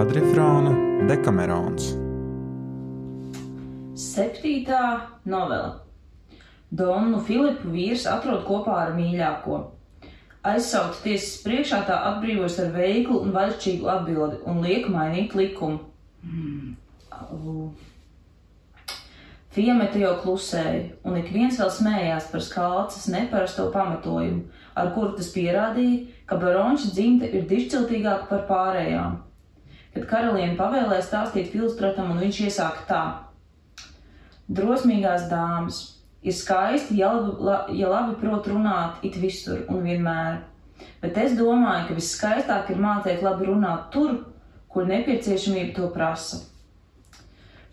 kvadrifrāna Dekamerons. Septītā novela. Donu Filipu vīrs atrod kopā ar mīļāko. Aizsaukt tiesas priekšā tā atbrīvojas ar veiklu un vaļšķīgu atbildi un liek mainīt likumu. Mm. Fiemete jau klusēja, un ik viens vēl smējās par skalces neparasto pamatojumu, ar kuru tas pierādīja, ka baronša dzimta ir dišciltīgāka par pārējām. Kad karaliene pavēlēja stāstīt Filstratam, un viņš iesāka tā: Drosmīgās dāmas, ir skaisti, ja labi, ja labi prot runāt it visur un vienmēr, bet es domāju, ka visskaistāk ir mācīt labi runāt tur, kur nepieciešamība to prasa.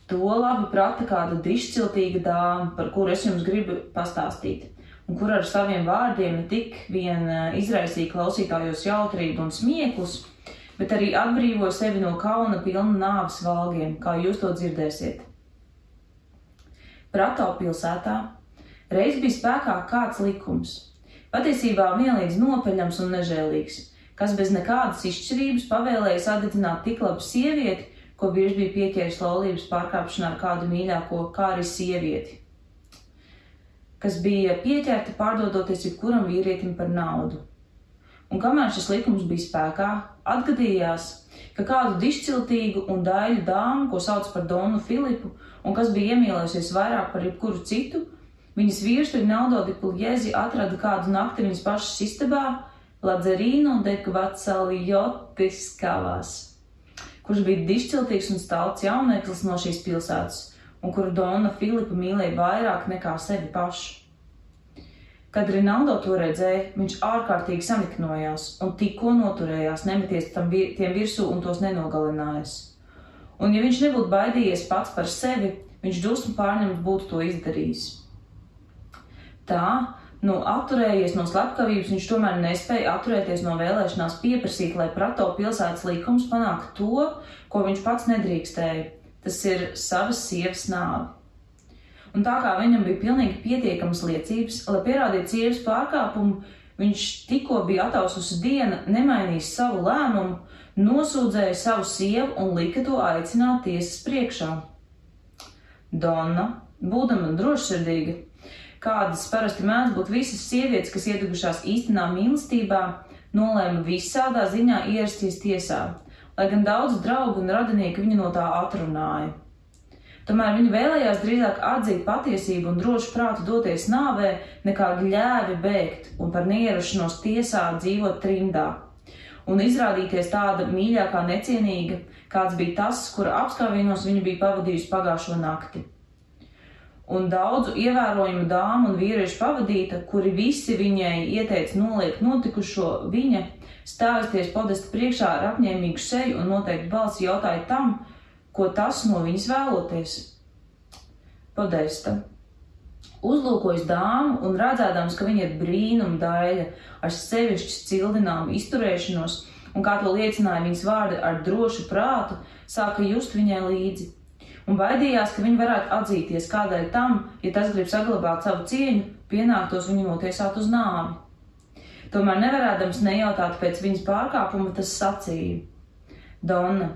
To labi prata kāda dišciltīga dāma, par kuru es jums gribu pastāstīt, un kur ar saviem vārdiem ne tik vien eh, izraisīja klausītājos jautrību un smieklus, bet arī atbrīvoja sevi no kauna pilna nāves valgiem, kā jūs to dzirdēsiet. Prato pilsētā reiz bija spēkā kāds likums, patiesībā vienlīdz nopeļams un nežēlīgs, kas bez nekādas izšķirības pavēlēja sadedzināt tik labu sievieti, ko vīrs bija pieķēris laulības pārkāpšanā ar kādu mīļāko, kā arī sievieti, kas bija pieķerta pārdodoties jebkuram vīrietim par naudu. Un kamēr šis likums bija spēkā, atgadījās, ka kādu dišciltīgu un daļu dāmu, ko sauc par Donu Filipu, un kas bija iemīlējusies vairāk par jebkuru citu, viņas vīrs Rinaldo di Pugliesi atrada kādu nakti viņas pašas istabā, Ladzerīnu de Kvacalijoti skavās kurš bija dišciltīgs un stalts jauneklis no šīs pilsētas, un kuru Dona Filipa mīlēja vairāk nekā sevi pašu. Kad Rinaldo to redzēja, viņš ārkārtīgi saniknojās un tikko noturējās, nemeties tam vir, tiem virsū un tos nenogalinājis. Un ja viņš nebūtu baidījies pats par sevi, viņš dusmu pārņemt būtu to izdarījis. Tā nu, atturējies no slepkavības, viņš tomēr nespēja atturēties no vēlēšanās pieprasīt, lai Prato pilsētas likums panāktu to, ko viņš pats nedrīkstēja. Tas ir savas sievas nāvi. Un tā kā viņam bija pilnīgi pietiekamas liecības, lai pierādītu sievas pārkāpumu, viņš tikko bija ataususi diena, nemainījis savu lēmumu, nosūdzēja savu sievu un lika to aicināt tiesas priekšā. Donna, būdama drošsirdīga, kādas parasti mēdz būt visas sievietes, kas iedegušās īstenā mīlestībā, nolēma visādā ziņā ierasties tiesā, lai gan daudz draugu un radinieki viņu no tā atrunāja. Tomēr viņa vēlējās drīzāk atzīt patiesību un drošu prātu doties nāvē, nekā gļēvi bēgt un par neierašanos tiesā dzīvot trimdā. Un izrādīties tāda mīļākā necienīga, kāds bija tas, kura apskāvienos viņa bija pavadījusi pagājušo nakti un daudzu ievērojumu dāmu un vīriešu pavadīta, kuri visi viņai ieteica noliekt notikušo, viņa stāvēties podesta priekšā ar apņēmīgu seju un noteikti balsi jautāja tam, ko tas no viņas vēloties. Podesta. Uzlūkojis dāmu un redzēdams, ka viņa ir brīnuma daļa ar sevišķi cildināmu izturēšanos, un kā to liecināja viņas vārdi ar drošu prātu, sāka just viņai līdzi un baidījās, ka viņi varētu atzīties kādēļ tam, ja tas grib saglabāt savu cieņu, pienāktos viņu notiesāt uz nāvi. Tomēr nevarēdams nejautāt pēc viņas pārkāpuma, tas sacīja: Donna,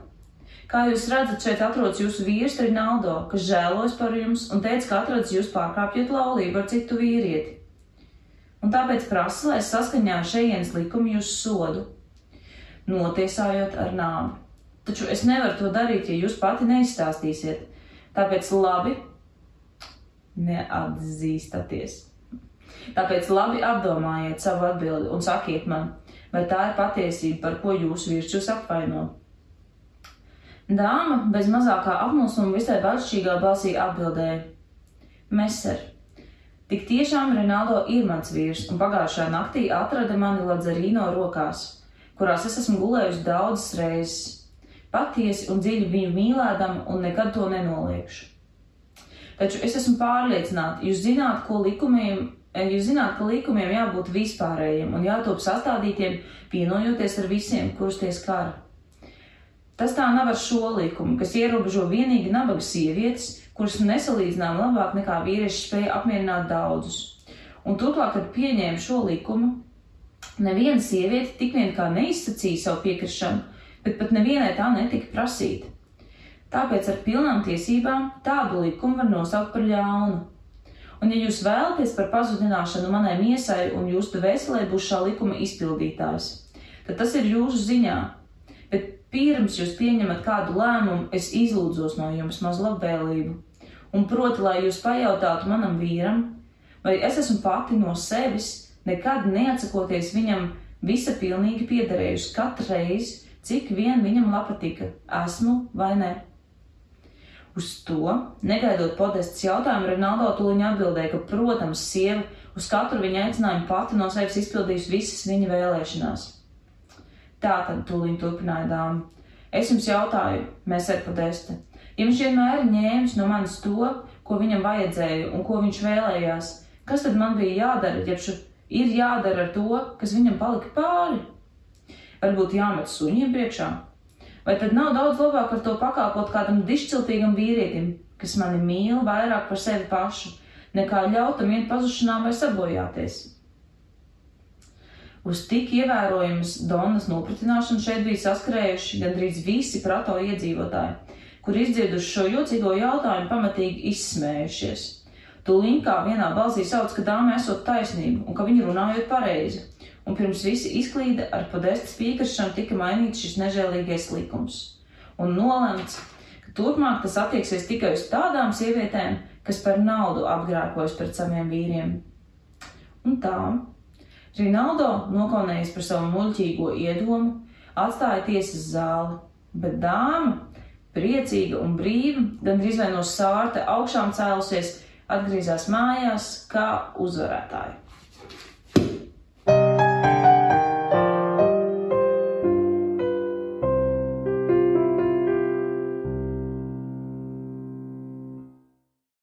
kā jūs redzat, šeit atrodas jūsu vīrs Rinaldo, kas žēlojas par jums un teica, ka atrodas jūs pārkāpjot laulību ar citu vīrieti. Un tāpēc prasa, lai saskaņā ar šejienes likumu jūs sodu, notiesājot ar nāvi. Taču es nevaru to darīt, ja jūs pati neizstāstīsiet. Tāpēc labi neatzīstaties. Tāpēc labi apdomājiet savu atbildi un sakiet man, vai tā ir patiesība, par ko jūsu vīrs jūs apvaino. Dāma bez mazākā apmulsuma visai bažšķīgā balsī atbildēja: Meser, tik tiešām Renaldo ir mans vīrs, un pagājušā naktī atrada mani Ladzarīno rokās, kurās es esmu gulējusi daudzas reizes patiesi un dziļi viņu mīlēdama un nekad to nenoliekšu. Taču es esmu pārliecināta, jūs zināt, ko likumiem, eh, jūs zināt, ka likumiem jābūt vispārējiem un jātop sastādītiem, vienojoties ar visiem, kurus tie skar. Tas tā nav ar šo likumu, kas ierobežo vienīgi nabaga sievietes, kuras nesalīdzinām labāk nekā vīrieši spēja apmierināt daudzus. Un turklāt, kad pieņēma šo likumu, neviena sieviete tik vien kā neizsacīja savu piekrišanu, bet pat nevienai tā netika prasīta. Tāpēc ar pilnām tiesībām tādu likumu var nosaukt par ļaunu. Un, ja jūs vēlaties par pazudināšanu manai miesai un jūsu veselē būs šā likuma izpildītājs, tad tas ir jūsu ziņā. Bet pirms jūs pieņemat kādu lēmumu, es izlūdzos no jums maz labvēlību. Un proti, lai jūs pajautātu manam vīram, vai es esmu pati no sevis, nekad neatsakoties viņam visa pilnīgi piederējusi katru reizi, cik vien viņam patika, esmu vai ne. Uz to, negaidot podestas jautājumu, Ronaldo tuliņā atbildēja, ka, protams, sieva uz katru viņa aicinājumu pati no sevis izpildījusi visas viņa vēlēšanās. Tā tad tuliņ turpināja dāma. Es jums jautāju, mēs ar podesta, ja viņš vienmēr ir ņēmis no manis to, ko viņam vajadzēja un ko viņš vēlējās, kas tad man bija jādara, ja šo ir jādara ar to, kas viņam palika pāri? Varbūt jāmet suņiem priekšā, Vai tad nav daudz labāk ar to pakāpot kādam dišciltīgam vīrietim, kas mani mīl vairāk par sevi pašu, nekā ļautam iet pazušanā vai sabojāties? Uz tik ievērojamas Donnas nopratināšanu šeit bija saskrējuši gandrīz visi prato iedzīvotāji, kur izdzirduši šo jocīgo jautājumu pamatīgi izsmējušies. Tūlīt kā vienā balsī sauc, ka dāma esot taisnība un ka viņa runājot pareizi un pirms visi izklīda ar podestas piekrišanu tika mainīts šis nežēlīgais likums. Un nolemts, ka turpmāk tas attieksies tikai uz tādām sievietēm, kas par naudu apgrēkojas pret saviem vīriem. Un tā, Rinaldo, nokaunējis par savu muļķīgo iedomu, atstāja tiesas zāli, bet dāma, priecīga un brīva, gandrīz vai no sārta augšām cēlusies, atgriezās mājās kā uzvarētāja.